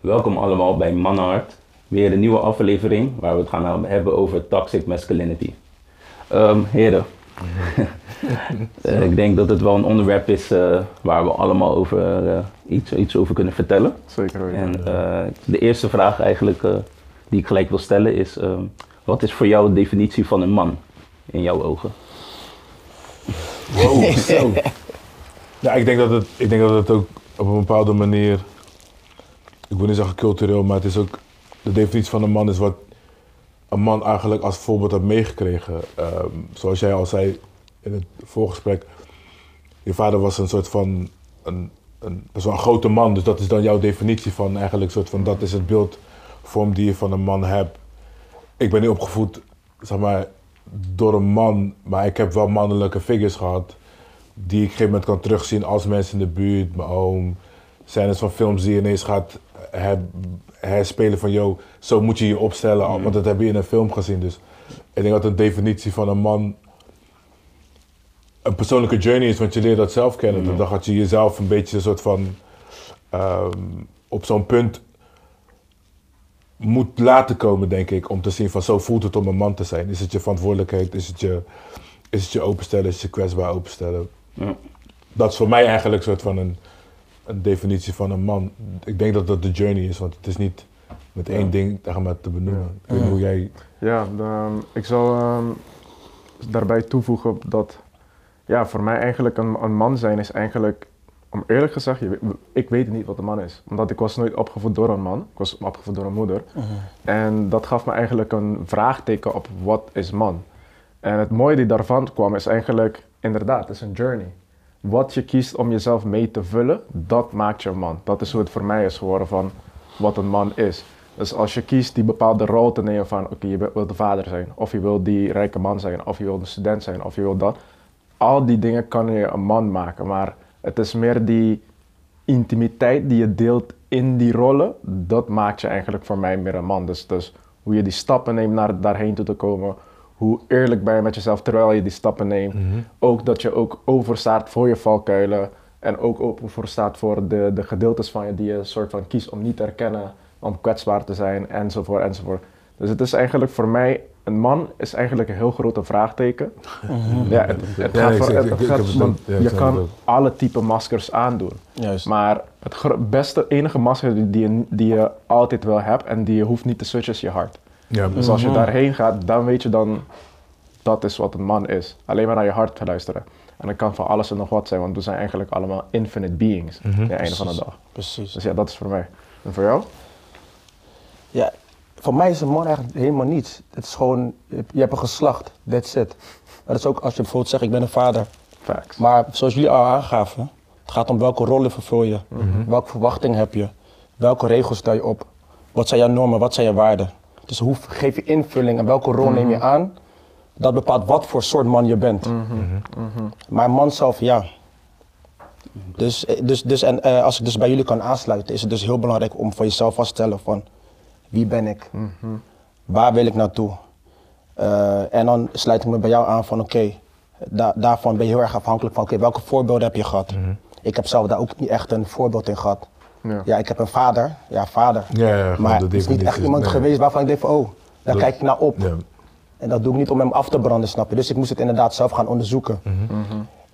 Welkom allemaal bij Mannenhart. Weer een nieuwe aflevering waar we het gaan hebben over toxic masculinity. Ehm, heren, eh, ik denk dat het wel een onderwerp is eh, waar we allemaal over, eh, iets, iets over kunnen vertellen. Zeker weten. En eh, de eerste vraag eigenlijk eh, die ik gelijk wil stellen is, ehm, wat is voor jou de definitie van een man in jouw ogen? Wow, zo. Ja, ik denk, dat het, ik denk dat het ook op een bepaalde manier, ik wil niet zeggen cultureel, maar het is ook, de definitie van een man is wat een man eigenlijk als voorbeeld had meegekregen. Ehm, zoals jij al zei in het voorgesprek, je vader was een soort van, een, een, wel een grote man, dus dat is dan jouw definitie van eigenlijk, soort van, dat is het beeldvorm die je van een man hebt. Ik ben niet opgevoed, zeg maar, door een man, maar ik heb wel mannelijke figures gehad die ik op een gegeven moment kan terugzien als mensen in de buurt, mijn oom. Scènes van films die ineens gaat herspelen van, yo, zo moet je je opstellen, want dat heb je in een film gezien. Dus ik denk dat een definitie van een man een persoonlijke journey is, want je leert dat zelf kennen. Dan gaat je jezelf een beetje een soort van ehm, op zo'n punt moet laten komen, denk ik, om te zien van zo voelt het om een man te zijn. Is het je verantwoordelijkheid? Is het je, is het je openstellen? Is het je kwetsbaar openstellen? Ja. Dat is voor mij eigenlijk een soort van een, een definitie van een man. Ik denk dat dat de journey is, want het is niet met één ding zeg maar, te benoemen. Ik weet niet hoe jij... Ja, ehm, ik zal ehm, daarbij toevoegen dat ja, voor mij eigenlijk een, een man zijn is eigenlijk, om eerlijk gezegd, je ik weet niet wat een man is. Omdat ik was nooit opgevoed door een man, ik was opgevoed door een moeder. En dat gaf me eigenlijk een vraagteken op wat is man. En het mooie die daarvan kwam is eigenlijk, inderdaad, het is een journey. Wat je kiest om jezelf mee te vullen, dat maakt je een man. Dat is hoe het voor mij is geworden van wat een man is. Dus als je kiest die bepaalde rol te nemen van, oké, je wilt de vader zijn, of je wilt die rijke man zijn, of je wilt een student zijn, of je wilt dat. Al die dingen kan je een man maken, maar het is meer die intimiteit die je deelt in die rollen, dat maakt je eigenlijk voor mij meer een man. Dus, dus hoe je die stappen neemt naar daarheen toe te komen, hoe eerlijk ben je met jezelf terwijl je die stappen neemt. Ook dat je ook overstaat voor je valkuilen en ook over staat voor de, de gedeeltes van je die je soort van kiest om niet te herkennen, om kwetsbaar te zijn enzovoort enzovoort. Dus het is eigenlijk voor mij, een man is eigenlijk een heel grote vraagteken. Ja, het, het Ja, gaat voor, het gaat- want. Ja, ik je kan alle type maskers aandoen. Juist. Maar het beste, enige masker die, die, je, die je altijd wel hebt en die je hoeft niet te switchen is je hart. Ja, Dus als je daarheen gaat, dan weet je dan, dat is wat een man is. Alleen maar naar je hart luisteren. En dat kan van alles en nog wat zijn, want we zijn eigenlijk allemaal infinite beings aan het einde van de dag. Precies. Dus ja, dat is voor mij. En voor jou? Ja, voor mij is een man eigenlijk helemaal niets. Het is gewoon, je hebt een geslacht, that's it. Dat is ook als je bijvoorbeeld zegt, ik ben een vader. Facts. Maar zoals jullie al aangaven, het gaat om welke rollen vervul je. Welke verwachting heb je? Welke regels stel je op? Wat zijn jouw normen, wat zijn je waarden? Dus hoe geef je invulling en welke rol neem je aan? Dat bepaalt wat voor soort man je bent. Maar een man zelf, ja. Dus, eh, dus, dus en, eh, als ik dus bij jullie kan aansluiten, is het dus heel belangrijk om voor jezelf vast te stellen van wie ben ik? Waar wil ik naartoe? Eh, en dan sluit ik me bij jou aan van oké, da- daarvan ben je heel erg afhankelijk van oké, welke voorbeelden heb je gehad? Ik heb zelf daar ook niet echt een voorbeeld in gehad. Ja. Ja, ik heb een vader, ja vader. Ja, maar het is niet echt iemand nee. geweest waarvan ik denk van oh, daar Dat- kijk ik naar op. ja. En dat doe ik niet om hem af te branden, snap je? Dus ik moest het inderdaad zelf gaan onderzoeken. Mhm.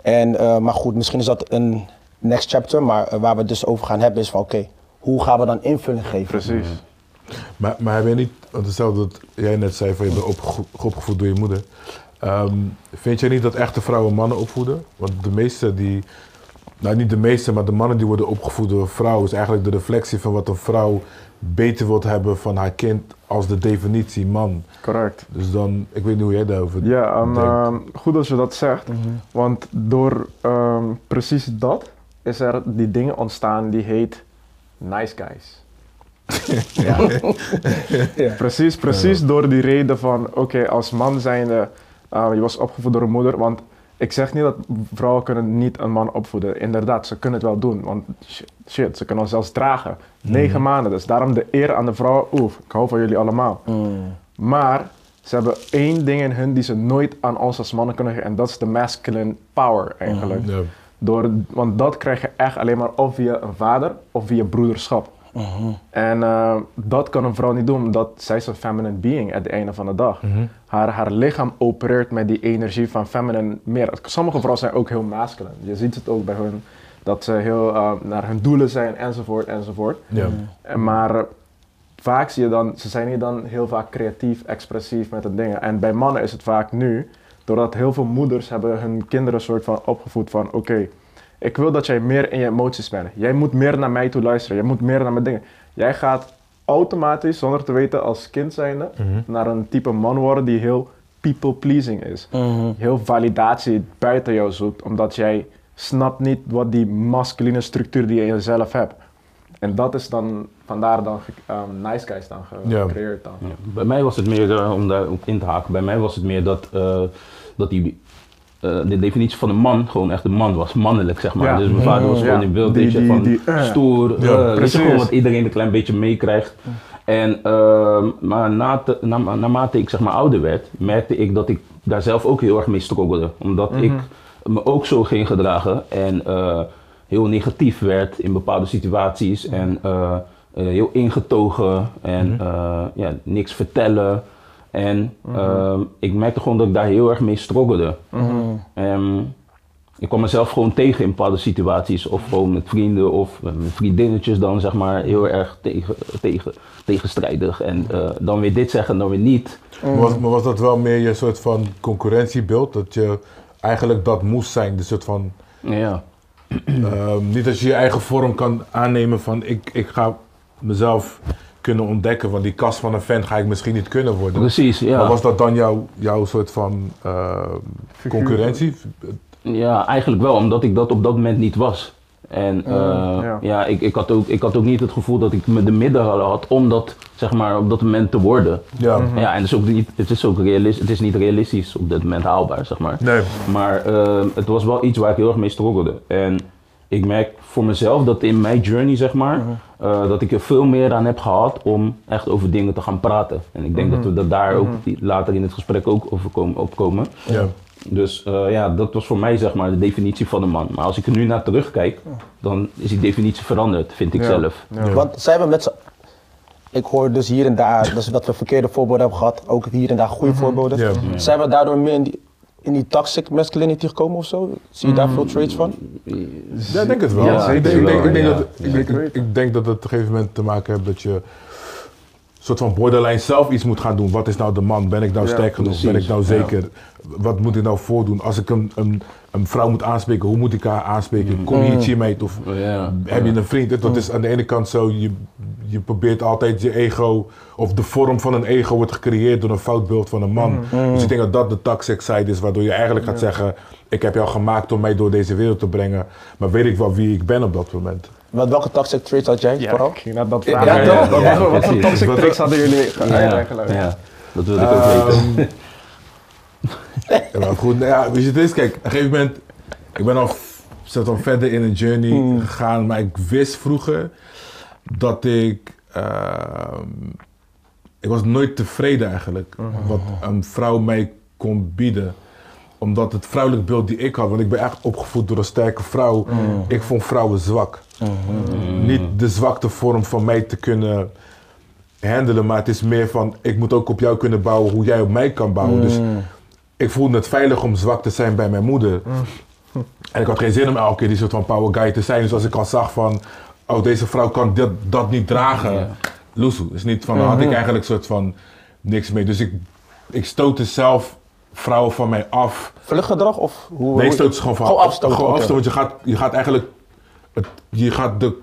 En, eh, maar goed, misschien is dat een next chapter, maar eh, waar we het dus over gaan hebben is van oké, hoe gaan we dan invulling geven? Precies. Maar, maar heb je niet, want hetzelfde dat jij net zei van je bent opgevoed door je moeder. Ehm, vind je niet dat echte vrouwen mannen opvoeden? Want de meeste die, nou niet de meeste, maar de mannen die worden opgevoed door vrouwen is eigenlijk de reflectie van wat een vrouw beter wilt hebben van haar kind als de definitie man. Correct. Dus dan, ik weet niet hoe jij daarover Ja, en, denkt. ehm, goed dat je dat zegt. Want door ehm, precies dat is er die dingen ontstaan die heet nice guys. Precies, precies door die reden van, oké, als man zijnde, uh, je was opgevoed door een moeder, want ik zeg niet dat vrouwen kunnen niet een man opvoeden. Inderdaad, ze kunnen het wel doen, want shit, ze kunnen ons zelfs dragen. Negen maanden, dus daarom de eer aan de vrouwen, oef, ik hou van jullie allemaal. Maar ze hebben één ding in hun die ze nooit aan ons als mannen kunnen geven. En dat is de masculine power eigenlijk. Ja. Door, want dat krijg je echt alleen maar of via een vader of via broederschap. En eh, dat kan een vrouw niet doen, omdat zij is een feminine being at het einde van de dag. haar, haar lichaam opereert met die energie van feminine meer. Sommige vrouwen zijn ook heel masculine. Je ziet het ook bij hun, dat ze heel eh, naar hun doelen zijn, enzovoort, enzovoort. Ja. En Maar eh, vaak zie je dan, ze zijn hier dan heel vaak creatief, expressief met de dingen. En bij mannen is het vaak nu, doordat heel veel moeders hebben hun kinderen soort van opgevoed van, oké, ik wil dat jij meer in je emoties bent. Jij moet meer naar mij toe luisteren, jij moet meer naar mijn dingen. Jij gaat automatisch, zonder te weten als kind zijnde, naar een type man worden die heel people-pleasing is. Heel validatie buiten jou zoekt, omdat jij snapt niet wat die masculine structuur die je in jezelf hebt. En dat is dan, vandaar dan um, Nice Guys dan Ja. gecreëerd dan. Ja. Bij mij was het meer, eh, om daar op in te haken, bij mij was het meer dat, eh, dat die, eh, de definitie van een man gewoon echt een man was, mannelijk zeg maar. Ja. Dus mijn vader was gewoon ja. in beeld, Die- die- van die, eh. stoer, Ja, eh, weet je gewoon wat iedereen een klein beetje meekrijgt. En, ehm, maar na te- na, naarmate ik zeg maar ouder werd, merkte ik dat ik daar zelf ook heel erg mee struggelde. Omdat ik me ook zo ging gedragen en eh, heel negatief werd in bepaalde situaties en eh, eh, heel ingetogen en eh, ja, niks vertellen. En ehm, ik merkte gewoon dat ik daar heel erg mee struggelde. Ehm, ik kwam mezelf gewoon tegen in bepaalde situaties. Of gewoon met vrienden of met vriendinnetjes dan zeg maar heel erg tegen, tegen, tegenstrijdig. En eh, dan weer dit zeggen, dan weer niet. Maar, was, maar was dat wel meer je soort van concurrentiebeeld? Dat je eigenlijk dat moest zijn, de soort van... Ja, Ehm, niet dat je je eigen vorm kan aannemen van ik, ik ga mezelf kunnen ontdekken, want die kast van een fan ga ik misschien niet kunnen worden. precies. Ja. Maar was dat dan jouw, jouw soort van ehm, concurrentie? Ja, eigenlijk wel, omdat ik dat op dat moment niet was. En eh, ja. ja, ik, ik, had ook, ik had ook niet het gevoel dat ik me de middelen had om dat, zeg maar, op dat moment te worden. Ja. Ja, en het is ook niet, het is ook realis, het is niet realistisch op dit moment haalbaar, zeg maar. Nee. Maar eh, het was wel iets waar ik heel erg mee struggelde. En ik merk voor mezelf dat in mijn journey, zeg maar, eh, dat ik er veel meer aan heb gehad om echt over dingen te gaan praten. En ik denk dat we dat daar ook die- later in het gesprek ook over komen, opkomen. Ja. Dus eh, ja, dat was voor mij zeg maar de definitie van een man. Maar als ik er nu naar terugkijk, dan is die definitie veranderd, vind ik Ja. zelf. Ja. Want zij hebben met z'n... Ik hoor dus hier en daar dus dat we verkeerde voorbeelden hebben gehad. Ook hier en daar goede voorbeelden. Ja. Zijn we daardoor meer in die, in die toxic masculinity gekomen of zo? Zie je daar veel traits van? Ja, ik denk het wel. Ja, ik, denk, ik, denk, ik, denk ja. dat, ik, denk, ik, ik denk dat het op een gegeven moment te maken heeft dat je soort van borderline zelf iets moet gaan doen. Wat is nou de man? Ben ik nou Ja, sterk genoeg? Ben ik nou zeker? Wat moet ik nou voordoen? Als ik een, een, een vrouw moet aanspreken, hoe moet ik haar aanspreken? Kom je hier teammate of Ja. heb je een vriend? Dat is aan de ene kant zo, je, je probeert altijd je ego, of de vorm van een ego wordt gecreëerd door een foutbeeld van een man. Dus ik denk dat dat de toxic side is, waardoor je eigenlijk gaat zeggen, ik heb jou gemaakt om mij door deze wereld te brengen, maar weet ik wel wie ik ben op dat moment. Wat, welke toxic traits had jij Ja, vooral? ik ging dat Ja, vragen. toch? Wat- Ja, wat, wat voor toxic tricks hadden jullie eigenlijk? ja, dat wil ik ook weten. Ja, maar goed, nou ja, weet je, het is, kijk, op een gegeven moment, ik ben al soort van verder in een journey gegaan, maar ik wist vroeger dat ik, ehm, ik was nooit tevreden eigenlijk, wat een vrouw mij kon bieden. Omdat het vrouwelijk beeld die ik had, want ik ben echt opgevoed door een sterke vrouw, ik vond vrouwen zwak. Niet de zwakte vorm van mij te kunnen handelen, maar het is meer van, ik moet ook op jou kunnen bouwen hoe jij op mij kan bouwen. Dus ik voelde het veilig om zwak te zijn bij mijn moeder. En ik had geen zin om elke keer die soort van power guy te zijn. Dus als ik al zag van, oh deze vrouw kan dit, dat niet dragen. Ja. Loesoe. Is niet van, daar had ik eigenlijk soort van niks mee. Dus ik, ik stootte zelf vrouwen van mij af. Vluchtgedrag of hoe? Nee, stoot ze gewoon van Gewoon afstoten. Gewoon oké. afstoten, want je gaat, je gaat eigenlijk, het, je gaat de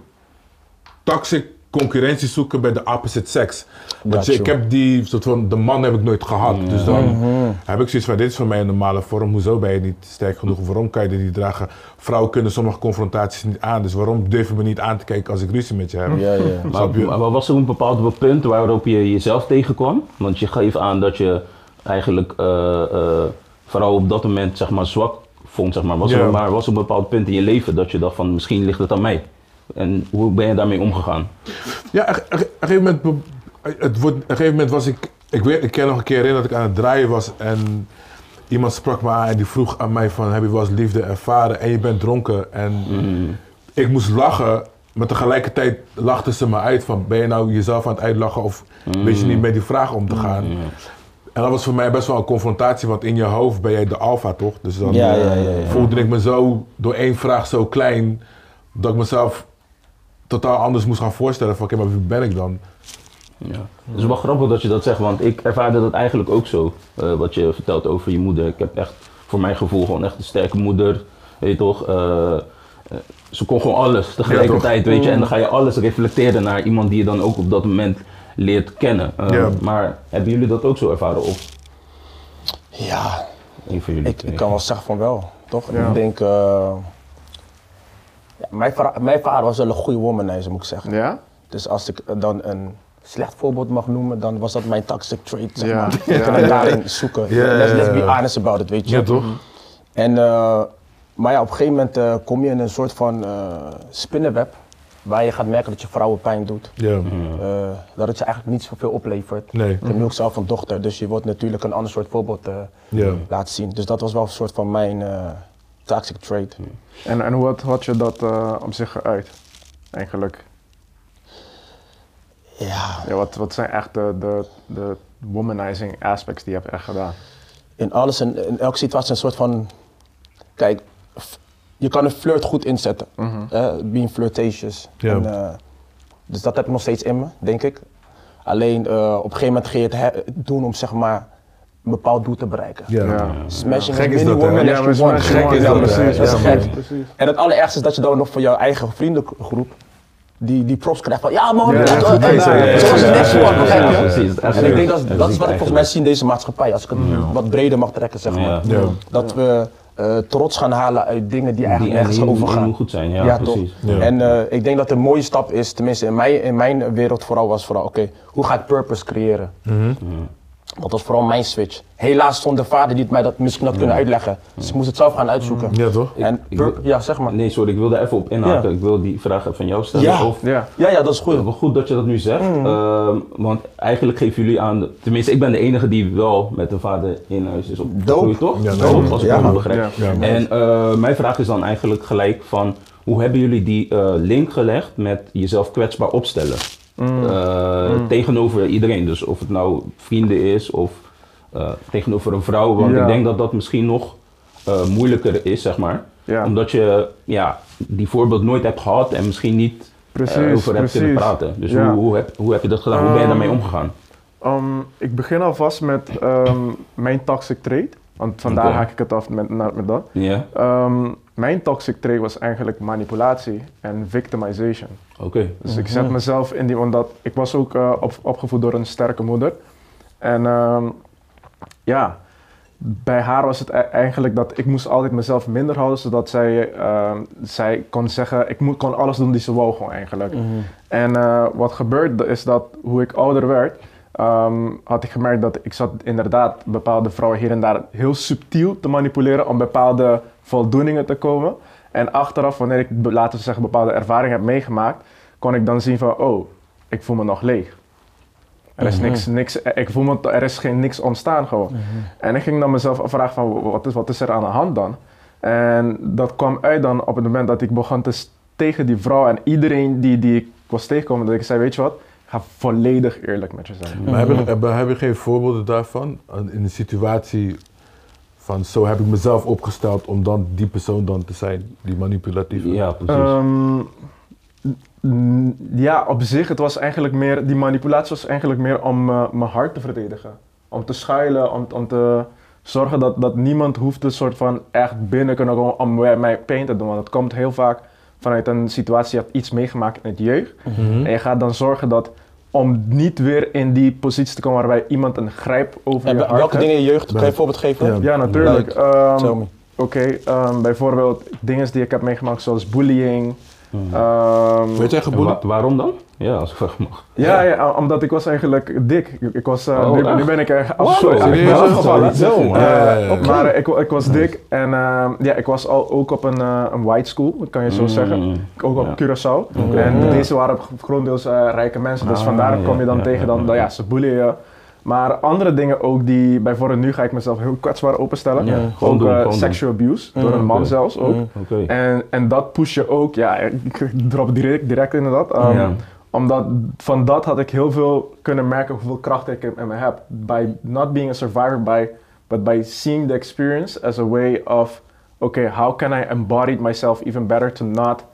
toxic concurrentie zoeken bij de opposite sex. Want je, ik heb die soort van, de man heb ik nooit gehad. Dus dan Mhm. heb ik zoiets van, dit is voor mij een normale vorm. Hoezo ben je niet sterk genoeg? Of waarom kan je dit niet dragen? Vrouwen kunnen sommige confrontaties niet aan. Dus waarom durf je me niet aan te kijken als ik ruzie met je heb? Ja, ja. Maar, maar was er een bepaald punt waarop je jezelf tegenkwam? Want je geeft aan dat je eigenlijk eh, eh, vooral op dat moment zeg maar, zwak vond. Zeg maar. Was er maar was een bepaald punt in je leven dat je dacht van misschien ligt het aan mij? En hoe ben je daarmee omgegaan? Ja, op een gegeven moment, het wordt, op een gegeven moment was ik, ik, weet, ik kan nog een keer herinneren dat ik aan het draaien was en iemand sprak me aan en die vroeg aan mij van, heb je wel eens liefde ervaren en je bent dronken en ik moest lachen Maar tegelijkertijd lachten ze me uit van, ben je nou jezelf aan het uitlachen of weet je niet met die vraag om te gaan? En dat was voor mij best wel een confrontatie, want in je hoofd ben jij de alfa toch? Dus dan Ja, ja, ja, ja. voelde ik me zo door één vraag zo klein, dat ik mezelf totaal anders moest gaan voorstellen van, oké, maar wie ben ik dan? Ja. Het is wel grappig dat je dat zegt, want ik ervaarde dat eigenlijk ook zo. eh, wat je vertelt over je moeder. Ik heb echt, voor mijn gevoel, gewoon echt een sterke moeder. Weet je toch? Eh, eh, ze kon gewoon alles tegelijkertijd, weet je. En dan ga je alles reflecteren naar iemand die je dan ook op dat moment leert kennen. Eh, Ja. Maar hebben jullie dat ook zo ervaren? Of Ja, van jullie ik, twee? ik kan wel zeggen van wel, toch? Ja. Ik denk, eh, ja, mijn, mijn vader was wel een goede womanizer, moet ik zeggen. Ja? Dus als ik dan een slecht voorbeeld mag noemen, dan was dat mijn toxic trait, zeg Ja. maar. Ja. Ik kan het daarin zoeken. Ja, ja, let's, be honest about it, weet je. Ja, toch? En, eh, maar ja, op een gegeven moment eh, kom je in een soort van eh, spinnenweb, waar je gaat merken dat je vrouwen pijn doet. Ja, Eh, dat het je eigenlijk niet zoveel oplevert. nee. Ik heb nu ook zelf een dochter, dus je wordt natuurlijk een ander soort voorbeeld eh, Ja. laten zien. Dus dat was wel een soort van mijn eh, toxic trait. En, en hoe had, had je dat eh, op zich geuit? Eigenlijk. Ja, Ja, wat, wat zijn echt de, de, de womanizing aspects die je hebt echt gedaan? in alles en in elke situatie een soort van. Kijk, je kan een flirt goed inzetten. eh, being flirtatious. Ja. En, eh, dus dat heb ik nog steeds in me, denk ik. Alleen eh, op een gegeven moment ga je het he- doen om zeg maar een bepaald doel te bereiken. Ja. Ja. Smashing Gek as is dat, hè? women Ja, maar Gek is Ja, dat, precies, dat is Ja, gek. Precies. En het allerergste is dat je dan nog van jouw eigen vriendengroep die, die props krijgt van ja man, Ja, dat- ja, ja, ja, ja, ja, next ja, one, ja, begrijp ja, je? precies. Dat is En ik denk dat dat is is wat ik volgens mij zie in deze maatschappij, als ik het wat breder mag trekken zeg maar. Ja. Ja. Dat we eh, trots gaan halen uit dingen die eigenlijk Die nergens die- over die gaan. moet goed zijn, ja, Ja, toch? precies. Ja. En eh, ik denk dat een mooie stap is, tenminste in mijn, in mijn wereld vooral was vooral, oké, hoe ga ik purpose creëren? Dat was vooral mijn switch. Helaas stond de vader die het mij dat misschien had kunnen uitleggen. Dus ik moest het zelf gaan uitzoeken. Ja, toch? En Ik- pur- ik- ja, zeg maar. Nee, sorry, ik wilde even op inhaken. Ja. Ik wil die vraag even van jou stellen. Ja. Of, Ja. Ja, ja, dat is goed. Goed dat je dat nu zegt. Mm. Ehm, want eigenlijk geven jullie aan, tenminste ik ben de enige die wel met een vader in huis is opgegroeid, toch? Ja, dope. als ik Ja, het goed begrijp. Ja. Ja. En eh, mijn vraag is dan eigenlijk gelijk van, hoe hebben jullie die eh, link gelegd met jezelf kwetsbaar opstellen? Eh, Tegenover iedereen, dus of het nou vrienden is of eh, tegenover een vrouw. Want Ja. ik denk dat dat misschien nog eh, moeilijker is, zeg maar. Ja. Omdat je ja, die voorbeeld nooit hebt gehad en misschien niet Precies, over hebt kunnen praten. Dus Ja. hoe, hoe, heb, hoe heb je dat gedaan? hoe ben je Ehm, daarmee omgegaan? Um, ik begin alvast met ehm, mijn toxic trait. Want vandaar Oké. haak ik het af met, met dat. Ehm, mijn toxic trait was eigenlijk manipulatie en victimization. oké. Dus ik zet mezelf in die, omdat ik was ook eh, op, opgevoed door een sterke moeder. En ehm, ja, bij haar was het e- eigenlijk dat ik moest altijd mezelf minder houden, zodat zij, ehm, zij kon zeggen, ik moet, kon alles doen die ze wou gewoon eigenlijk. En eh, wat gebeurde is dat, hoe ik ouder werd, ehm, had ik gemerkt dat ik zat inderdaad bepaalde vrouwen hier en daar heel subtiel te manipuleren om bepaalde voldoeningen te komen. En achteraf, wanneer ik, laten we zeggen, bepaalde ervaringen heb meegemaakt, kon ik dan zien van, oh, ik voel me nog leeg. Er is, niks, niks, ik voel me, er is geen niks ontstaan gewoon. En ik ging dan mezelf afvragen van, wat is, wat is er aan de hand dan? En dat kwam uit dan op het moment dat ik begon te tegen die vrouw en iedereen die, die ik was tegengekomen, dat ik zei, weet je wat, ik ga volledig eerlijk met je zijn. Maar heb je, heb, heb je geen voorbeelden daarvan? In een situatie van zo heb ik mezelf opgesteld om dan die persoon dan te zijn, die manipulatieve. Ja, precies. Ehm, ja, op zich, het was eigenlijk meer, die manipulatie was eigenlijk meer om eh, mijn hart te verdedigen. Om te schuilen, om, om te zorgen dat, dat niemand hoeft een soort van echt binnen kunnen komen om mij- mij pijn te doen. Want het komt heel vaak vanuit een situatie, je hebt iets meegemaakt in het jeugd. En je gaat dan zorgen dat, om niet weer in die positie te komen waarbij iemand een grijp over En je hart welke dingen in je jeugd? Kan je een voorbeeld geven? Ja. Ja, natuurlijk. Ehm, me. Oké, ehm, bijvoorbeeld dingen die ik heb meegemaakt zoals bullying. Ehm, Weet jij wa- waarom dan? Ja, als ik vraag mag. ja, ja, omdat ik was eigenlijk dik. Ik, was, eh, Oh, nu, ben ik er Wow, sorry, ik ben serieus? afgevallen. Zo. Eh. Maar ik, ik was dik en ehm, ja, ik was al, ook op een, eh, een white school, kan je zo Mm. zeggen. Ook op Ja. Curaçao. En deze waren grondeels eh, rijke mensen, dus Ah, vandaar ja, kom je dan ja, tegen ja, dan, ja. dan, ja, ze bullen je. Maar andere dingen ook die, bijvoorbeeld nu ga ik mezelf heel kwetsbaar openstellen. Ja, Ook gewoon doen, eh, gewoon sexual abuse, door een man zelfs ook. En, en dat push je ook, ja, ik drop direct, direct inderdaad. Um, Ja. Omdat van dat had ik heel veel kunnen merken hoeveel kracht ik in me heb. By not being a survivor, by, but by seeing the experience as a way of, okay, how can I embody myself even better to not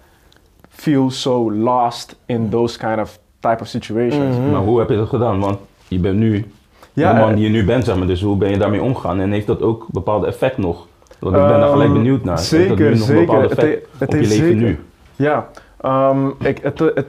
feel so lost in those kind of type of situations. Maar hoe heb je dat gedaan? Want je bent nu Ja, de man eh, die je nu bent, zeg maar. Dus hoe ben je daarmee omgegaan? En heeft dat ook bepaalde effect nog? Want ik ben daar gelijk Ehm, benieuwd naar. heeft zeker, dat nu nog een zeker. Het he- het op je heeft leven zeker. nu? Ja, ehm, ik, het, het,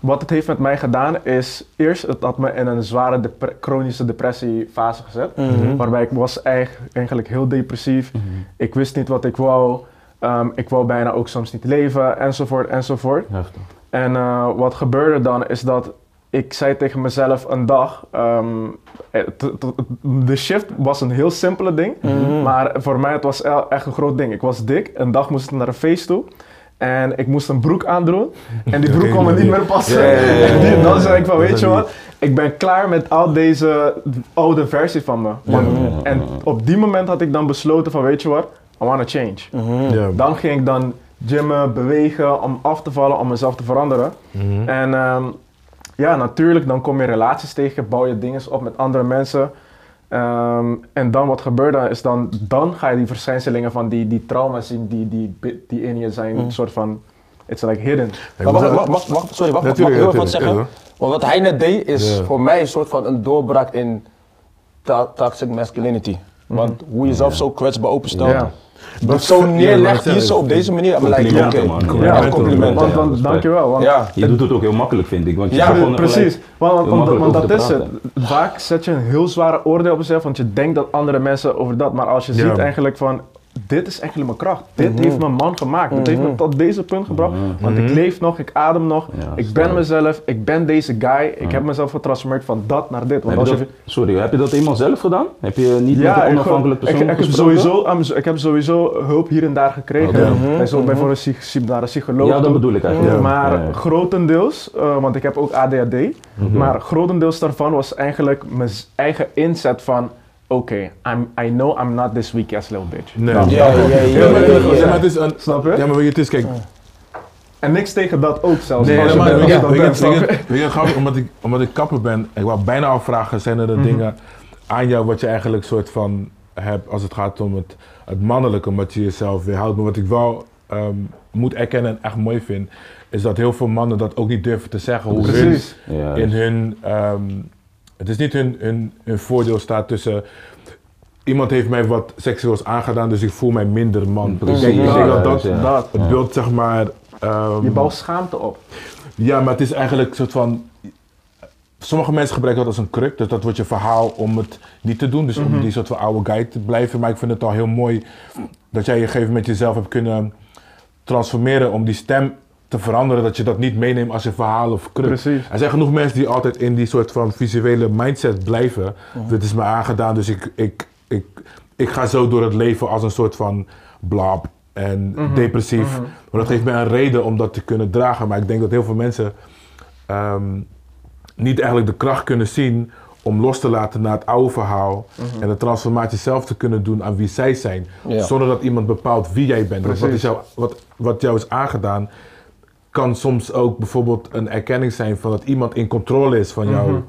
wat het heeft met mij gedaan is, eerst het had me in een zware depre- chronische depressiefase gezet. Mhm. Waarbij ik was eigen- eigenlijk heel depressief. Mhm. Ik wist niet wat ik wou. Ehm, ik wou bijna ook soms niet leven, enzovoort, enzovoort. Heftig. En eh, wat gebeurde dan is dat ik zei tegen mezelf een dag, ehm, het- de shift was een heel simpele ding, Mhm. maar voor mij het was el- echt een groot ding. Ik was dik, een dag moest ik naar een feest toe. En ik moest een broek aandoen. En die broek kon me niet meer passen. Ja, ja, ja, ja, En dan zei ik van, weet je wat? Ik ben klaar met al deze oude versie van me. Want-. En op die moment had ik dan besloten van, weet je wat? I want to change. Mhm. Ja. Dan ging ik dan gymmen, bewegen, om af te vallen, om mezelf te veranderen. Mhm. En ehm, ja, natuurlijk, dan kom je relaties tegen, bouw je dingen op met andere mensen. Ehm, en dan wat gebeurt dan, is dan, dan ga je die verschijnselingen van die, die trauma's zien die, die, die in je zijn, een soort van, it's like hidden. Wacht, zeggen- wacht, wacht, wacht, sorry, wacht, wacht, mag ik heel even wat zeggen? Want wat hij net deed is voor mij een soort van een doorbraak in to- toxic masculinity. Want hoe je jezelf zo kwetsbaar openstelt. Dat zo neerlegt maar hier zo op deze manier. Oké. man. Ja, Complimenten. complimenten. Want, want, dankjewel. Want Ja. Je doet het ook heel makkelijk, vind ik. Want je Ja, precies. Want, want, heel want, makkelijk want dat is het. Vaak zet je een heel zware oordeel op jezelf, want je denkt dat andere mensen over dat, maar als je Ja. ziet eigenlijk van, dit is eigenlijk mijn kracht. Dit heeft mijn man gemaakt. Dit heeft me tot deze punt gebracht. Want ik leef nog, ik adem nog, Ja, ik ben mezelf, ik ben deze guy. Ik heb mezelf getransformeerd van dat naar dit. Want Heb als je sorry, heb je dat eenmaal zelf gedaan? Heb je niet met ja, een ik, onafhankelijk ik, persoon ik, heb gesproken? sowieso, ik heb sowieso hulp hier en daar gekregen. Zo, bijvoorbeeld naar een psycholoog. Ja, dat bedoel ik eigenlijk. Ja. Maar grotendeels, eh, want ik heb ook ADHD, maar grotendeels daarvan was eigenlijk mijn eigen inzet van, oké, I'm I know I'm not this weak ass little bitch. Nee. Ja, ja, ja, ja, Ja, maar- het is een- Snap je? Ja, maar het is, kijk, En niks tegen dat ook zelfs. Nee, maar bent weet je, grappig, omdat ik, omdat ik kapper ben, ik wou bijna afvragen, zijn er de dingen aan jou wat je eigenlijk soort van hebt als het gaat om het, het mannelijke, omdat je jezelf weerhoudt. Maar wat ik wel ehm, moet erkennen en echt mooi vind, is dat heel veel mannen dat ook niet durven te zeggen. Hoe hun in hun, ehm, het is niet hun, hun, hun voordeel staat tussen, iemand heeft mij wat seksueels aangedaan, dus ik voel mij minder man. Precies. Ik denk, ik denk Ja, dat dat ja. Dat. het beeld zeg maar... ehm, Je bouwt schaamte op. ja, maar het is eigenlijk een soort van. Sommige mensen gebruiken dat als een kruk, dus dat wordt je verhaal om het niet te doen. Dus om die soort van oude guy te blijven. Maar ik vind het al heel mooi dat jij je gegeven moment jezelf hebt kunnen transformeren om die stem te veranderen. Dat je dat niet meeneemt als je verhaal of kruk. Precies. Er zijn genoeg mensen die altijd in die soort van visuele mindset blijven. Dit is me aangedaan, dus ik, ik, ik, ik ga zo door het leven als een soort van blab en depressief. Maar dat geeft mij een reden om dat te kunnen dragen. Maar ik denk dat heel veel mensen ehm, niet eigenlijk de kracht kunnen zien om los te laten naar het oude verhaal en de transformatie zelf te kunnen doen aan wie zij zijn. Ja. Zonder dat iemand bepaalt wie jij bent. Want wat, is Precies. jou, wat, wat jou is aangedaan, kan soms ook bijvoorbeeld een erkenning zijn van dat iemand in controle is van jou.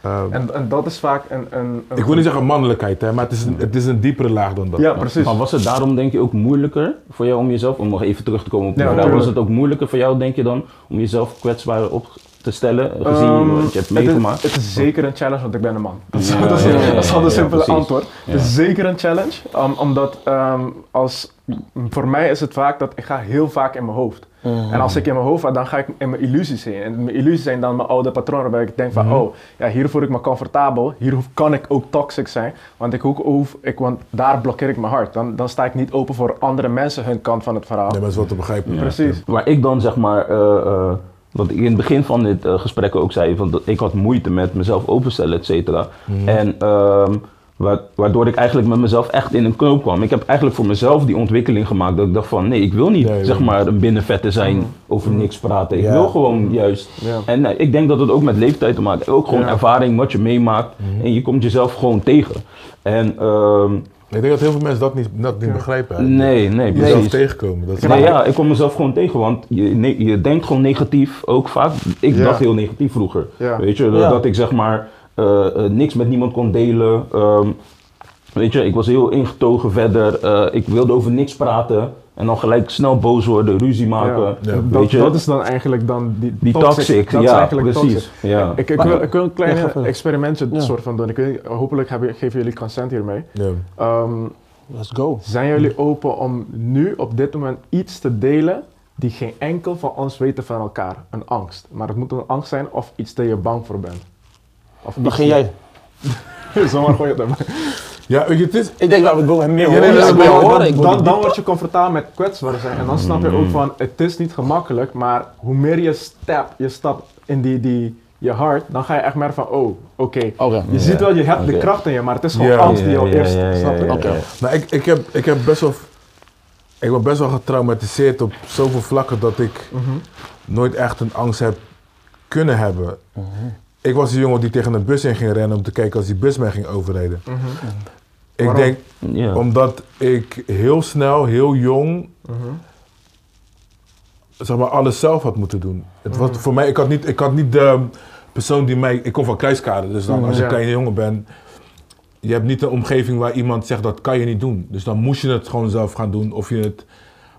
Ehm, En, en dat is vaak een... een, een ik wil niet zeggen mannelijkheid, hè, maar het is, een, het is een diepere laag dan dat. Ja, precies. Maar was het daarom denk je ook moeilijker voor jou om jezelf, om nog even terug te komen op Ja, was het ook moeilijker voor jou denk je dan om jezelf kwetsbaar op te stellen, gezien Ehm, wat je hebt het is- meegemaakt? Het is, zeker een challenge, want ik ben een man. Dat is, Ja, dat is, ja, ja, dat is al ja, een simpele antwoord. Het is zeker een challenge, um, omdat ehm, als, voor mij is het vaak dat ik ga heel vaak in mijn hoofd. En als ik in mijn hoofd ga, dan ga ik in mijn illusies heen. En mijn illusies zijn dan mijn oude patronen, waarbij ik denk van, oh, ja, hier voel ik me comfortabel, hier hoef- kan ik ook toxic zijn, want, ik hoef, ik, want daar blokkeer ik mijn hart. Dan, dan sta ik niet open voor andere mensen hun kant van het verhaal. Nee, maar dat is wel te begrijpen. Ja. Precies. Waar ik dan zeg maar, eh, eh, wat ik in het begin van dit eh, gesprek ook zei, van dat ik had moeite met mezelf openstellen, et cetera. En ehm, Waardoor ik eigenlijk met mezelf echt in een knoop kwam. Ik heb eigenlijk voor mezelf die ontwikkeling gemaakt. Dat ik dacht van nee, ik wil niet Nee, zeg wil maar een binnenvetter zijn, over niks praten. Ik Ja. wil gewoon juist. Ja. En eh, ik denk dat het ook met leeftijd te maken heeft. Ook gewoon Ja. ervaring, wat je meemaakt. En je komt jezelf gewoon tegen. En ehm, Ik denk dat heel veel mensen dat niet, dat niet begrijpen. eigenlijk. nee, nee, Jezelf tegenkomen. Dat is Nee, ja, ik kom mezelf gewoon tegen, want je, ne- je denkt gewoon negatief, ook vaak. Ik Ja. dacht heel negatief vroeger. Ja. Weet je, dat, Ja. dat ik zeg maar eh, eh, niks met niemand kon delen. ehm, weet je, ik was heel ingetogen verder. eh, ik wilde over niks praten. En dan gelijk snel boos worden, ruzie maken. Ja. Ja. Weet Dat, je, dat is dan eigenlijk dan die, die toxic. Dat is ja, eigenlijk precies. toxic. Ja. Ik, ik, wil, ik wil een klein experimentje Ja. soort van doen. Ik weet, hopelijk hebben, geven jullie consent hiermee. Ja. Ehm, Let's go. zijn jullie open om nu op dit moment iets te delen die geen enkel van ons weten van elkaar? Een angst. Maar het moet een angst zijn of iets dat je bang voor bent. Of Begin jij. Zomaar gooi je het naar mij. ja, weet je, het is... Ik denk dat we hem meer horen. nee, dan, dan, word je comfortabel met kwetsbaar zijn. En dan snap je ook van, het is niet gemakkelijk, maar hoe meer je stap, je stapt in die, die, je hart, dan ga je echt merken van, oh, oké. Oké. Je Ja. ziet wel, je hebt de kracht in je, maar het is gewoon angst die jou ja, eerst, ja, ja, snap je? ja, Oké. Nou, ik, ik, heb, ik heb best wel... Ik ben best wel getraumatiseerd op zoveel vlakken dat ik Mhm. nooit echt een angst heb kunnen hebben. Ik was een jongen die tegen een bus in ging rennen om te kijken als die bus mij ging overrijden. Mhm. Ik Waarom? denk omdat ik heel snel, heel jong, Mhm. zeg maar, alles zelf had moeten doen. Het was Mhm. voor mij, ik had, niet, ik had niet de persoon die mij, ik kom van Kruiskade, dus dan Mhm. als je een kleine jongen bent, je hebt niet een omgeving waar iemand zegt dat kan je niet doen. Dus dan moest je het gewoon zelf gaan doen, of je het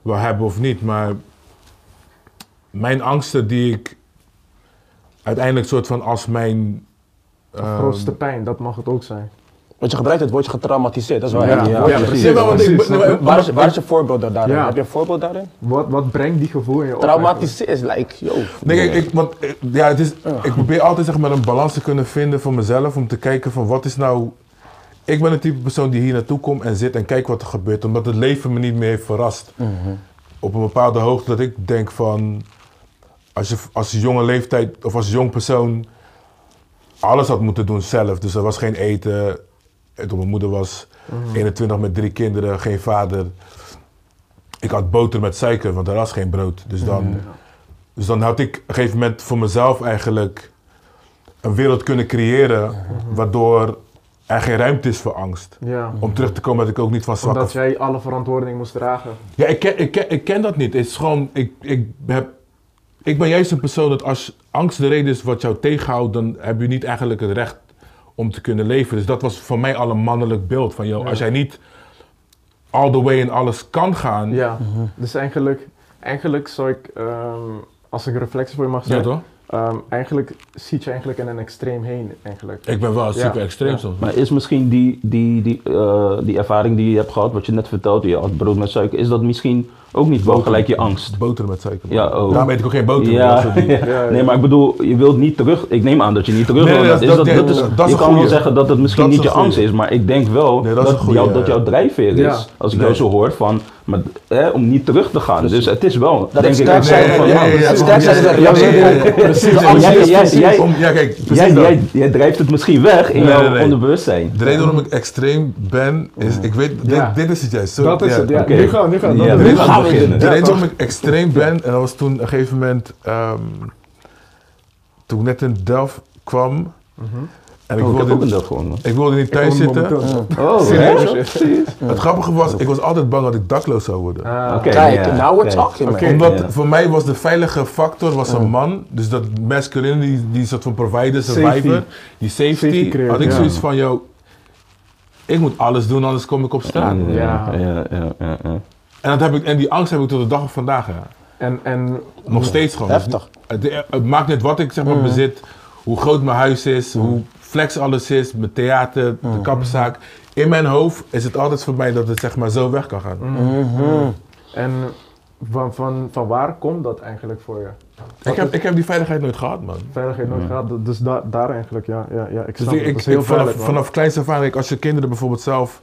wil hebben of niet. Maar mijn angsten die ik uiteindelijk soort van als mijn... De ehm, grootste pijn, dat mag het ook zijn. Want je gebruikt het woordje getraumatiseerd. Dat is wel Ja, precies. Ja, Waar is, waar is je voorbeeld daarin? Ja. Heb je een voorbeeld daarin? Wat, wat brengt die gevoel in je op? Traumatiseerd is like, yo. Nee, kijk, ik, want, eh, ja, het is, ik probeer altijd zeg maar, een balans te kunnen vinden voor mezelf. Om te kijken van wat is nou... Ik ben een type persoon die hier naartoe komt en zit en kijkt wat er gebeurt. Omdat het leven me niet meer heeft verrast. Op een bepaalde hoogte dat ik denk van... Als je als jonge leeftijd of als jong persoon alles had moeten doen zelf. Dus er was geen eten. En toen mijn moeder was 21 met drie kinderen, geen vader. Ik had boter met suiker, want er was geen brood. Dus dan... Dus dan had ik op een gegeven moment voor mezelf eigenlijk een wereld kunnen creëren waardoor er geen ruimte is voor angst. Ja, Om terug te komen dat ik ook niet van zwak omdat jij alle verantwoording moest dragen. Ja, ik ken, ik, ken, ik ken dat niet. Het is gewoon, ik, ik, heb, ik ben juist een persoon dat als angst de reden is wat jou tegenhoudt, dan heb je niet eigenlijk het recht om te kunnen leven. Dus dat was voor mij al een mannelijk beeld van, joh, Ja. als jij niet all the way in alles kan gaan, Ja, dus eigenlijk, eigenlijk zou ik, ehm, als ik een reflectie voor je mag ja zijn, toch? ehm, eigenlijk ziet je eigenlijk in een extreem heen, eigenlijk. Ik ben wel Ja. super extreem Ja. soms. Maar is misschien die, die, die, eh, die ervaring die je hebt gehad, wat je net vertelde, je had brood met suiker, is dat misschien ook niet wel gelijk je angst? Boter met suiker. Ja, oh. Daarom eet ik ook geen boter. Ja, nee, maar ik bedoel, je wilt niet terug. Ik neem aan dat je niet terug Nee, Dat is dat- dat, dat- is, dat is je kan wel zeggen dat het misschien niet je goeie. angst is, maar ik denk wel Nee, dat goeie, jou, ja. dat jouw drijfveer is. Ja. Als ik Nee. jou zo hoor van, maar, hè, om niet terug te gaan. Dus het is wel, Dat denk ik, sterk zijn van Het sterk zijn Jij- drijft het misschien weg in Nee, jouw nee, nee. onderbewustzijn. De reden waarom ik extreem ben, is, ik weet, dit, is het juist. Dat is het, ja. Oké. Nu gaan, nu beginnen. De reden waarom ik extreem ben, en dat was toen op een gegeven moment, ehm, toen ik net in Delft kwam, en ik Oh, ik heb ook een wilde, gewoon. ik wilde niet thuis zitten. momenteel- Oh, Serieus? Het grappige was, ik was altijd bang dat ik dakloos zou worden. Ah, Oké. Kijk, now we're talking. Oké. Omdat voor mij was de veilige factor was een man, dus dat masculine, die, die soort van provider, Safety. survivor, die safety, Safety creëert, had ik ja. zoiets van, yo, ik moet alles doen, anders kom ik op straat. Ja, Ja. ja, ja, ja, ja. En, dat heb ik, en die angst heb ik tot de dag van vandaag. Ja. En, en Nog steeds gewoon. Heftig. Het, het maakt niet wat ik zeg maar bezit, hoe groot mijn huis is, hoe flex alles is, mijn theater, de kappenzaak. In mijn hoofd is het altijd voor mij dat het zeg maar zo weg kan gaan. En van, van, van waar komt dat eigenlijk voor je? Ik, heb, ik heb die veiligheid nooit gehad, man. Veiligheid nooit gehad, dus da daar eigenlijk, ja, ja, ja ik Dus snap ik, het. ik, Dat is heel ik- vanaf, vanaf kleins af aan, ik- als je kinderen bijvoorbeeld zelf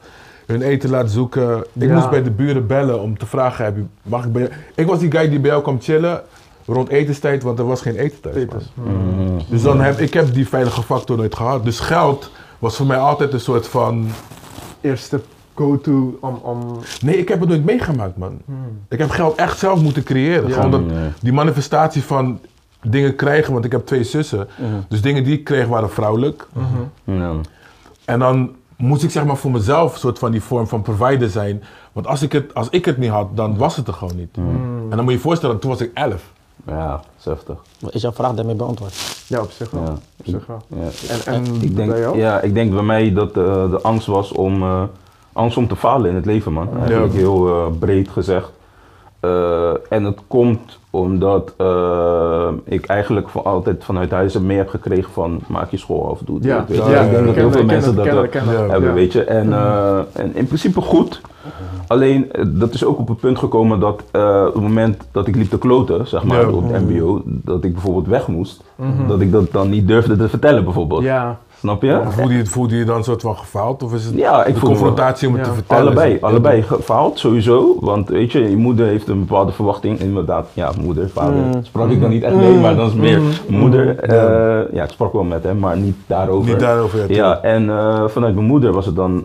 hun eten laat zoeken. Ik Ja. moest bij de buren bellen om te vragen, heb je, mag ik bij jou? Ik was die guy die bij jou kwam chillen rond etenstijd, want er was geen eten thuis. man. Peters. Mm. Dus dan heb ik heb die veilige factor nooit gehad. Dus geld was voor mij altijd een soort van. Eerste go-to om, om... Nee, ik heb het nooit meegemaakt, man. Ik heb geld echt zelf moeten creëren. Ja. Gewoon dat, die manifestatie van dingen krijgen, want ik heb twee zussen. Dus dingen die ik kreeg waren vrouwelijk. Ja. En dan moest ik zeg maar voor mezelf een soort van die vorm van provider zijn. Want als ik het, als ik het niet had, dan was het er gewoon niet. En dan moet je je voorstellen, toen was ik elf. Ja, heftig. Is jouw vraag daarmee beantwoord? Ja, op zich wel. Ja. Op zich wel. Ja. En, en Ik denk, bij jou? ja, ik denk bij mij dat eh, de angst was om, eh, angst om te falen in het leven, man. Eigenlijk heel eh, breed gezegd. Eh, en het komt omdat eh, ik eigenlijk van altijd vanuit huis meer heb gekregen van maak je school af, doe dit. Ja, weet je. ja, ik denk dat heel veel mensen dat. Ja. hebben, Ja. weet je. En, eh, en in principe goed. Alleen, dat is ook op het punt gekomen dat eh, op het moment dat ik liep te kloten, zeg maar, Ja. op het mbo, dat ik bijvoorbeeld weg moest, dat ik dat dan niet durfde te vertellen bijvoorbeeld. Ja, Snap je? Voelde je, voelde je dan een soort van gefaald? Of is het Ja, ik de me- confrontatie om het Ja. te vertellen? Allebei, allebei gefaald, sowieso. Want weet je, je moeder heeft een bepaalde verwachting. Inderdaad, ja, moeder, vader. Sprak ik dan niet echt mee, maar dan is het meer moeder. Eh, ja, ik sprak wel met hem, maar niet daarover. Niet daarover, ja, Ja, en eh, vanuit mijn moeder was het dan,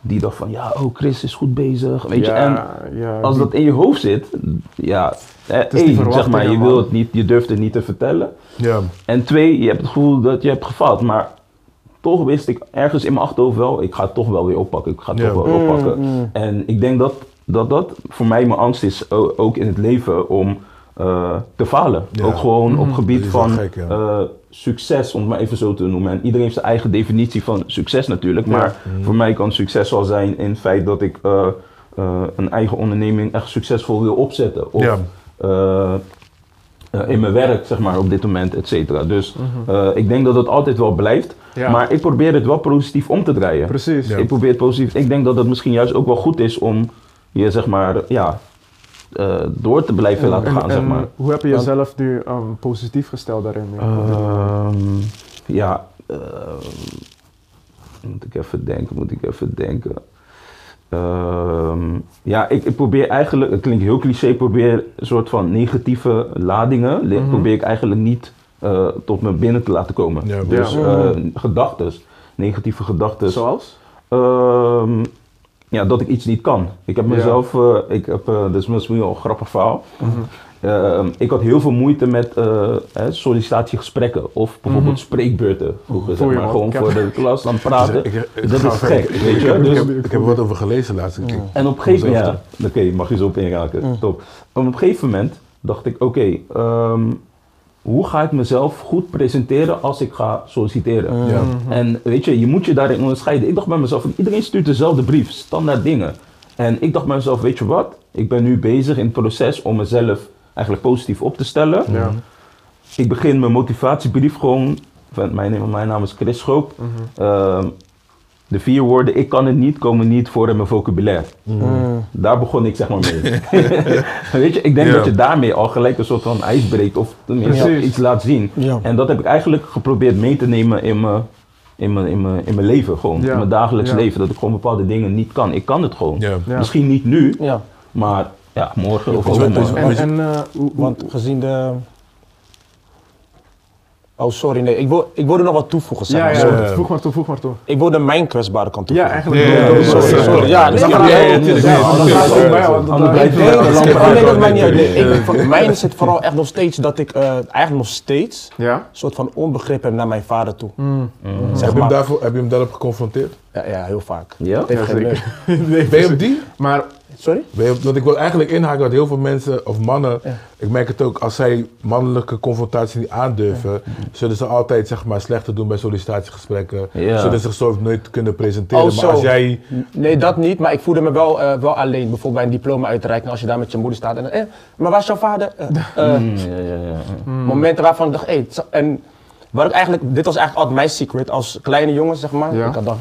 die dacht van, ja, oh, Chris is goed bezig. Weet je, en ja, als die- dat in je hoofd zit, ja, eh, één, zeg maar, je, man. wil het niet, je durft het niet te vertellen. Ja. En twee, je hebt het gevoel dat je hebt gefaald, maar toch wist ik ergens in mijn achterhoofd wel, ik ga het toch wel weer oppakken, ik ga het Ja. toch wel weer oppakken. En ik denk dat, dat dat voor mij mijn angst is, ook in het leven, om eh, te falen. Ja. Ook gewoon op Dat gebied van gek, ja. eh, succes, om het maar even zo te noemen. En iedereen heeft zijn eigen definitie van succes natuurlijk, maar voor mij kan succes wel zijn in het feit dat ik eh, eh, een eigen onderneming echt succesvol wil opzetten. Of, Eh, in mijn werk, zeg maar, op dit moment, et cetera. Dus eh, ik denk dat het altijd wel blijft. Ja. Maar ik probeer het wel positief om te draaien. Precies. Ja. Ik probeer het positief. Ik denk dat het misschien juist ook wel goed is om je, zeg maar, ja, eh, door te blijven laten En- gaan, en zeg maar. Hoe heb je jezelf nu ehm, positief gesteld daarin? Ehm, ja, moet ik even denken, moet ik even denken. Ehm, ja, ik, ik probeer eigenlijk, het klinkt heel cliché, probeer een soort van negatieve ladingen, li- probeer ik eigenlijk niet eh, tot me binnen te laten komen. Ja, dus ja. eh, gedachtes, negatieve gedachtes. Zoals? Ehm, ja, dat ik iets niet kan. Ik heb mezelf, eh, ik heb, dat is misschien wel een grappig verhaal. Ehm, ik had heel veel moeite met eh, hè, sollicitatiegesprekken of bijvoorbeeld spreekbeurten vroeger, zeg maar, gewoon voor de klas aan het praten. Ik- ik- ik- dat is gek, Ik- weet je. ik- Dus, Ik heb er wat over gelezen laatst. En op een gegeven moment, ja, oké, mag je zo op inraken, top. En op een gegeven moment dacht ik, oké, ehm, hoe ga ik mezelf goed presenteren als ik ga solliciteren? Ja. En weet je, je moet je daarin onderscheiden. Ik dacht bij mezelf, iedereen stuurt dezelfde brief, standaard dingen. En ik dacht bij mezelf, weet je wat? Ik ben nu bezig in het proces om mezelf eigenlijk positief op te stellen. Ja. Ik begin mijn motivatiebrief gewoon, van, mijn, mijn naam is Chris Schoop. Ehm, de vier woorden, ik kan het niet, komen niet voor in mijn vocabulaire. Daar begon ik zeg maar mee. Weet je, ik denk Ja. dat je daarmee al gelijk een soort van ijs breekt of tenminste iets laat zien. Ja. En dat heb ik eigenlijk geprobeerd mee te nemen in mijn, in mijn, in mijn, in mijn leven gewoon. Ja. In mijn dagelijks Ja. leven. Dat ik gewoon bepaalde dingen niet kan. Ik kan het gewoon. Ja. Ja. Misschien niet nu, Ja, maar ja, morgen of overmorgen. En, en eh, want gezien de... Oh, sorry, nee. Ik, wil, ik wilde nog wat toevoegen, zeg ja, maar. ja, ja. voeg maar toe, voeg maar toe. Ik wilde mijn kwetsbare kant Ja, toevoegen. eigenlijk. Ja, wel. ja, Sorry, sorry. Ja, Nee, dus ja, ja, ja, Nee, dat maakt niet uit. Nee, ik- voor Mijn zit vooral echt nog steeds dat ik eh, eigenlijk nog steeds Ja? een soort van onbegrip heb naar mijn vader toe. Mm. Zeg Heb, je hem daarvoor, heb je hem daarop geconfronteerd? Ja, ja, heel vaak. Ja? Ben je op die? Maar Sorry? Want ik wil eigenlijk inhaken dat heel veel mensen, of mannen, ik merk het ook, als zij mannelijke confrontatie niet aandurven, zullen ze altijd zeg maar, slechter doen bij sollicitatiegesprekken. Ja. Zullen ze zichzelf nooit kunnen presenteren. Oh, maar als jij. Nee, dat niet, maar ik voelde me wel, eh, wel alleen. Bijvoorbeeld bij een diploma uitreiken, als je daar met je moeder staat en eh, maar waar is jouw vader? Mm, ja, ja, ja. Momenten waarvan ik dacht, hé, en wat ik eigenlijk, dit was eigenlijk altijd mijn secret als kleine jongen, zeg maar. Ja. Ik had dan,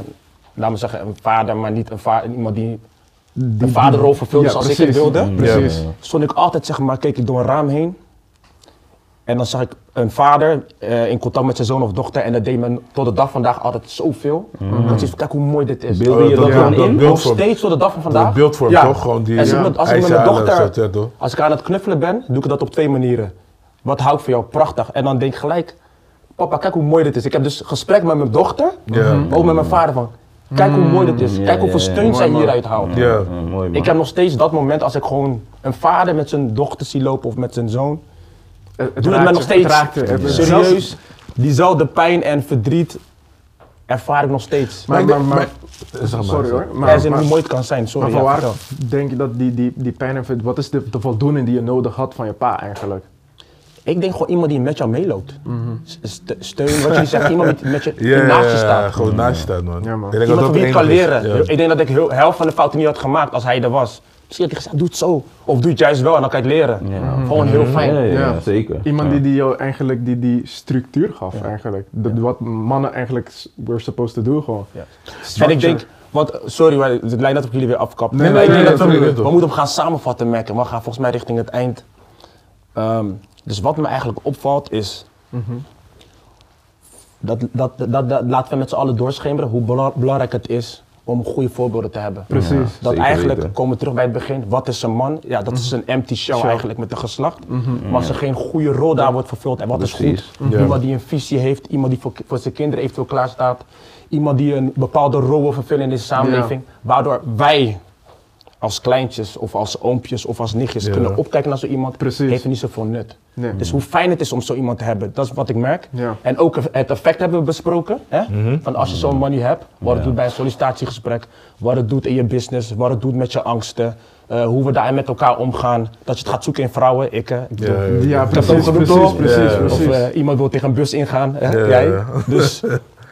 laat me zeggen, een vader, maar niet een vader, iemand die de vaderrol vervulde Ja, zoals ik het wilde. Mm, Precies. Ja, ja, ja. Stond ik altijd, zeg maar, keek ik door een raam heen. En dan zag ik een vader eh, in contact met zijn zoon of dochter. En dat deed me tot de dag vandaag altijd zoveel. Dat van, kijk hoe mooi dit is. Beelde je Oh, dat dat- dan dat in? beeld Nog voor- steeds tot de dag van Dat vandaag. beeldvorm Ja. toch? Gewoon die als ik met- als ik met mijn dochter-? Als ik aan het knuffelen ben, doe ik dat op twee manieren. Wat hou ik voor jou? Prachtig. En dan denk ik gelijk, papa, kijk hoe mooi dit is. Ik heb dus gesprek met mijn dochter, Ja. maar ook met mijn vader van, kijk hoe mooi dit is. Ja, Kijk hoeveel ja, ja. steun zij Mooi, man. hieruit haalt. Ja. Ja, mooi man. Ik heb nog steeds dat moment als ik gewoon een vader met zijn dochter zie lopen of met zijn zoon. Het, het Doe het raakt mij nog steeds. Serieus, diezelfde pijn en verdriet ervaar ik nog steeds. Maar, Maar sorry hoor. Maar, maar, hoe mooi het kan zijn, sorry. maar van ja, waar denk je dat die, die, die pijn en verdriet- wat is de, de voldoening die je nodig had van je pa eigenlijk? Ik denk gewoon iemand die met jou meeloopt. Ste- Steun, wat jullie zeggen, iemand die met je, die Ja, naast je ja, staat. gewoon naast je staat, man. Ja, man. Ik denk dat Iemand dat van wie je het het kan leren. Ja. Ik denk dat ik heel, helft van de fouten niet had gemaakt als hij er was. Misschien had hij gezegd, doe het zo. Of doe het juist wel en dan kan je het leren. Ja. Gewoon heel fijn. Ja, ja, ja, Ja. zeker. Iemand die, die jou eigenlijk die, die structuur gaf eigenlijk. Dat, Wat mannen eigenlijk s- were supposed to do gewoon. Ja. En ik denk, wat, sorry, maar het lijkt net of ik jullie weer afkap. Nee, maar nee, ik denk nee, dat we, nee, nee, we toch. moeten hem gaan samenvatten, merken. We gaan volgens mij richting het eind. Ehm, dus wat me eigenlijk opvalt is. Mhm. Dat, dat, dat, dat, laten we met z'n allen doorschemeren hoe bela- belangrijk het is om goede voorbeelden te hebben. Precies. Ja. Dat eigenlijk, weten. komen we terug bij het begin, wat is een man? Ja, dat is een empty shell Shell. eigenlijk met een geslacht. Maar als er geen goede rol daar wordt vervuld, en wat is goed? Ja. Iemand die een visie heeft, iemand die voor, voor zijn kinderen eventueel klaar staat. Iemand die een bepaalde rol wil vervullen in deze samenleving. Waardoor wij als kleintjes of als oompjes of als nichtjes Ja. kunnen opkijken naar zo iemand, Precies. heeft er niet zoveel nut. Nee. Dus hoe fijn het is om zo iemand te hebben, dat is wat ik merk. Ja. En ook het effect hebben we besproken. Hè? Van als je zo'n nu hebt, wat het doet bij een sollicitatiegesprek, wat het doet in je business, wat het doet met je angsten, eh, hoe we daarin met elkaar omgaan. Dat je het gaat zoeken in vrouwen, ik. Ik bedoel, Ja, ja, Ja, het precies, precies, toch? precies. Of eh, iemand wil tegen een bus ingaan, hè? Jij. Dus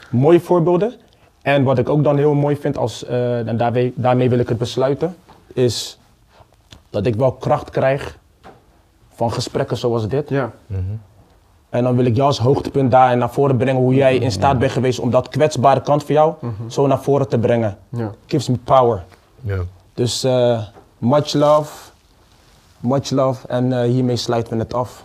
mooie voorbeelden. En wat ik ook dan heel mooi vind, als, eh, en daarmee, daarmee wil ik het besluiten, is dat ik wel kracht krijg van gesprekken zoals dit. Ja, En dan wil ik jou als hoogtepunt daar naar voren brengen hoe jij in staat bent geweest om dat kwetsbare kant van jou zo naar voren te brengen. ja. Gives me power. Ja. Dus eh, much love, much love en eh, hiermee sluiten we het af.